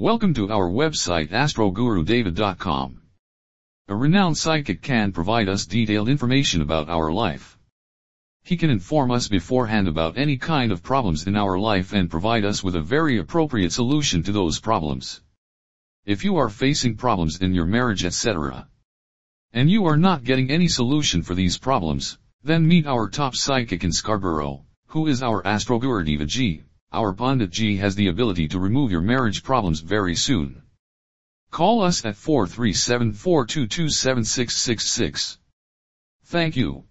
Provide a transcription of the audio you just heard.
Welcome to our website astrogurudeva.com. A renowned psychic can provide us detailed information about our life. He can inform us beforehand about any kind of problems in our life and provide us with a very appropriate solution to those problems. If you are facing problems in your marriage etc. and you are not getting any solution for these problems, then meet our top psychic in Scarborough, who is our Astroguru Deva ji. Our Pandit ji has the ability to remove your marriage problems very soon. Call us at 437-422-7666. Thank you.